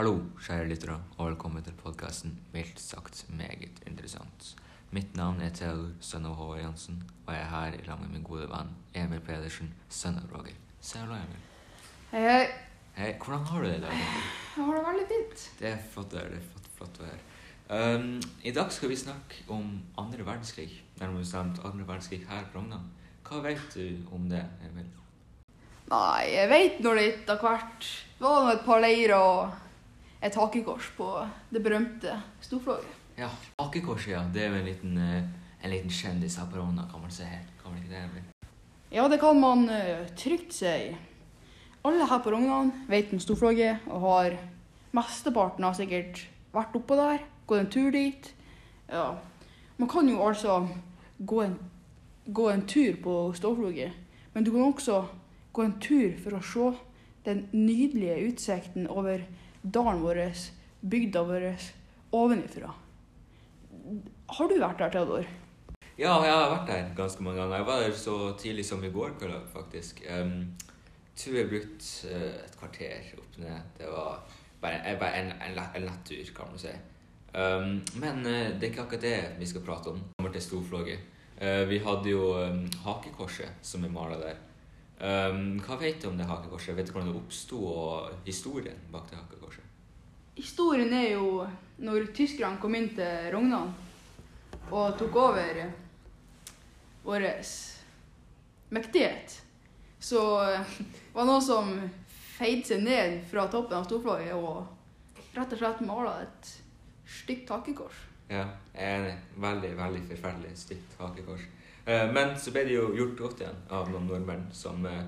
Hallo, kjære lyttere, og velkommen til podkasten Mildt sagt meget interessant. Mitt navn er Theodor, sønn av Håvard Jansen, og jeg er her i lag med min gode venn Emil Pedersen, sønn av Roger. Si hallo, Emil. Hei, hei. Hei, hvordan har du det i dag? Jeg har det veldig fint. Det er flott høre. Det er flott, flott høre. Um, I dag skal vi snakke om andre verdenskrig, nærmere bestemt andre verdenskrig her på Rognan. Hva vet du om det, Emil? Nei, jeg vet nå litt av hvert. Det var nå et par leirer og et hakekors på det berømte Storflåget. Ja, hakekorset, ja. Det er jo en liten, eh, en liten kjendis på Rognan, kan man si. Kan man ikke det, Emil? Ja, det kan man eh, trygt si. Alle her på Rognan vet om Storflåget og har mesteparten har sikkert vært oppå der, gått en tur dit. Ja, man kan jo altså gå en, gå en tur på Storflåget, men du kan også gå en tur for å se den nydelige utsikten over dalen vår, bygda vår, ovenifra. Har du vært der, Theodor? Ja, jeg har vært der ganske mange ganger. Jeg var der så tidlig som i går kveld, faktisk. Um, tror jeg brukte uh, et kvarter opp ned. Det var bare, eh, bare en, en, en lett tur, kan man si. Um, men uh, det er ikke akkurat det vi skal prate om. Kommer til Storflåget. Uh, vi hadde jo um, hakekorset som er mala der. Um, hva vet du om det hakekorset? Vet du hvordan det oppsto, og historien bak det hakekorset? Historien er jo når tyskerne kom inn til Rognan og tok over vår mektighet, så var det noen som feide seg ned fra toppen av Storflåget og rett og slett mala et stygt hakekors. Ja, enig. Veldig, veldig forferdelig stygt hakekors. Eh, Men så ble det jo gjort godt igjen av noen nordmenn som eh,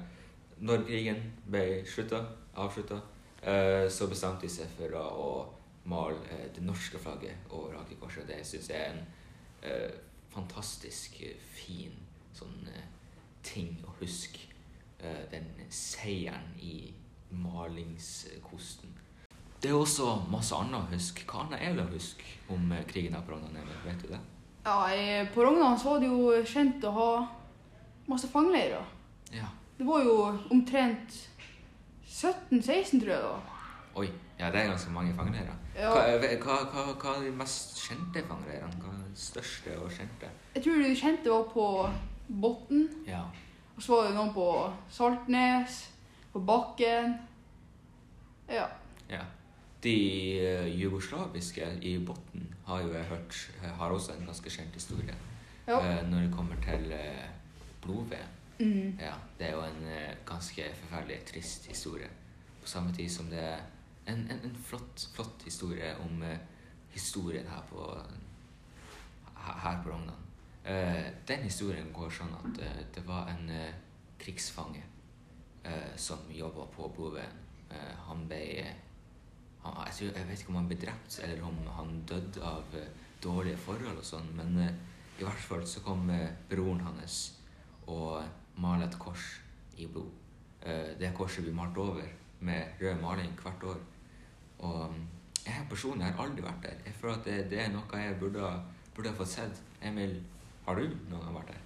Når krigen ble slutta, avslutta, eh, så bestemte de seg for å, male det norske flagget over Akerkorset. Det syns jeg er en fantastisk fin sånn ting å huske. Den seieren i malingskosten. Det er også masse annet å huske. Hva annet er det å huske om krigen på Rognan? Vet du det? Ja, på Rognan så var det jo kjent å ha masse fangeleirer. Ja. Det var jo omtrent 17-16, tror jeg da. Oi, ja, det er ganske mange fangeleirer. Ja. Hva, hva, hva, hva er de mest kjente fangeleirene? Hva er de største og kjente? Jeg tror de kjente var på Botten. Ja. Og så var det noen på Saltnes, på Bakken. Ja. ja. De eh, jugoslaviske i Botten har jo jeg hørt eh, har også en ganske kjent historie. Ja. Eh, når det kommer til eh, blodved. Mm. Ja, det er jo en ganske forferdelig trist historie. På samme tid som det er en, en, en flott, flott historie om historien her på, her, på Rognan. Den historien går sånn at det var en krigsfange som jobba på blodveden. Eh, han ble han, tror, jeg vet ikke om han ble drept, eller om han døde av eh, dårlige forhold og sånn, men eh, i hvert fall så kom eh, broren hans og malte et kors i blod. Det korset blir malt over med rød maling hvert år. Og mm, jeg personlig har aldri vært der. Jeg føler at det, det er noe jeg burde, burde ha fått sett. Emil, har du noen gang vært der?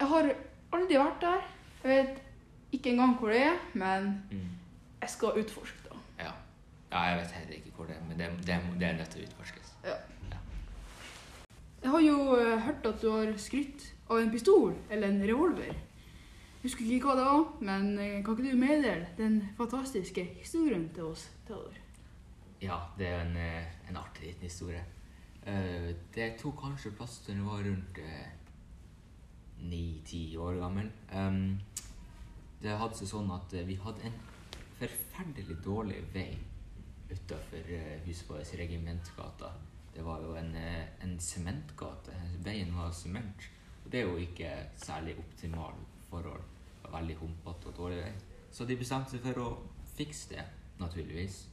Jeg har aldri vært der. Jeg vet ikke engang hvor det er, men Mm. jeg skal utforske det. Ja. Ja. Jeg vet heller ikke hvor det er, men det, det, det er nødt til å utforskes. Ja. Jeg har jo eh, hørt at du har skrytt av en pistol eller en revolver. Jeg husker ikke hva det var, men eh, kan ikke du meddele den fantastiske historien til oss, Theodor? Ja, det er en, eh, en artig liten historie. Det tok kanskje plass til jeg var rundt ni-ti år gammel. Det hadde seg sånn at vi hadde en forferdelig dårlig vei utafor huset vårt, Regimentgata. Det var jo en, eh, sementgate. Veien var sement. Og det er jo ikke særlig optimale forhold. Det var veldig humpete og dårlig vei. Så de bestemte seg for å fikse det, naturligvis.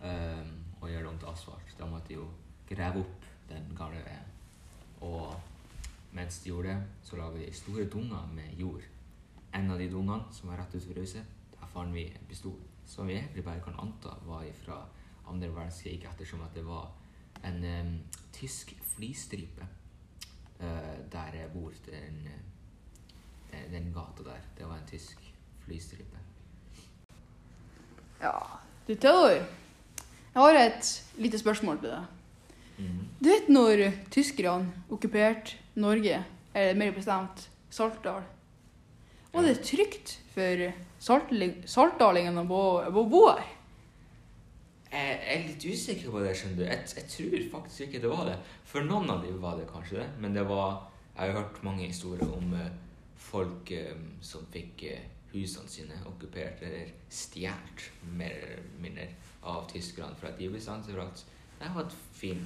Um, og gjøre det om til asfalt. Da måtte de jo grave opp den gamle veien. Og mens de gjorde det, så laget de store dunger med jord. En av de dungene som var rett utenfor huset, der fant vi en pistol. Som vi egentlig bare kan anta var fra andre verdenskrig, ettersom at det var en um, tysk flystripe uh, der jeg bor. Den, eh, den, den gata der. Det var en tysk flystripe. Ja, du Theodor. Jeg har et lite spørsmål til deg. Mhm. Du vet når tyskerne okkuperte Norge, eller mer bestemt Saltdal, var det trygt for saltdalingene å bo her? Jeg er litt usikker på det, skjønner du. Jeg, jeg tror faktisk ikke det var det. For noen av dem var det kanskje det, men det var Jeg har hørt mange historier om eh, folk um, som fikk eh, husene sine okkupert eller stjålet, mer eller mindre, av tyskerne for at de ble stanset for at det var et fin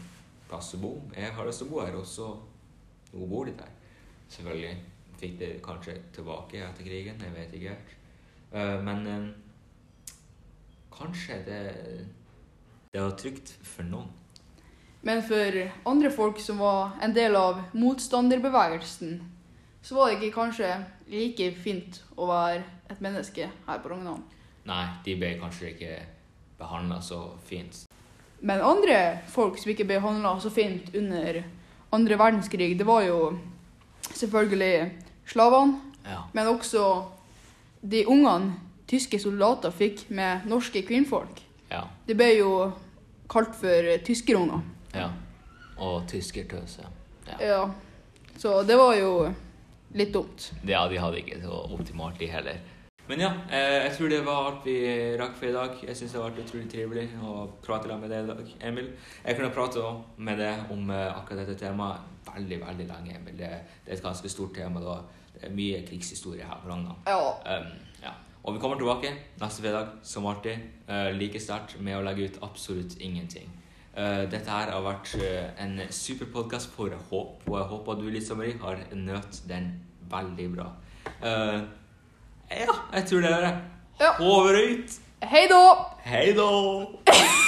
plass å bo. Jeg har lyst til å bo her, og så nå bor de der. Selvfølgelig fikk de kanskje tilbake etter krigen, jeg vet ikke helt. Uh, men kanskje det det var trygt for noen. Men for andre folk som var en del av motstanderbevegelsen, så var det ikke kanskje like fint å være et menneske her på Rognan. Nei, de ble kanskje ikke behandla så fint. Men andre folk som ikke ble behandla så fint under andre verdenskrig, det var jo selvfølgelig slavene, Ja. men også de ungene tyske soldater fikk med norske kvinnfolk. Ja. Det ble jo kalt for tyskerunger. ja. Og tyskertøse. Ja. Ja. Så det var jo litt dumt. ja, de hadde ikke så optimalt, de heller. Men ja, eh, jeg tror det var alt vi rakk for i dag. Jeg syns det har vært utrolig trivelig å prate med deg i dag, Emil. Jeg kunne prate med deg om eh, akkurat dette temaet veldig, veldig lenge, Emil. Det, er et ganske stort tema. da. Det er mye krigshistorie her på Rognan. Ja. Um, ja. Og vi kommer tilbake neste fredag, som alltid. eh, like sterkt med å legge ut absolutt ingenting. Eh, dette her har vært eh, en superpodkast for håp, og jeg håper du Lisa Marie, har nøtt den veldig bra. Ja, jeg tror det er det. Ja. Over og ut! Hei da! Hei da!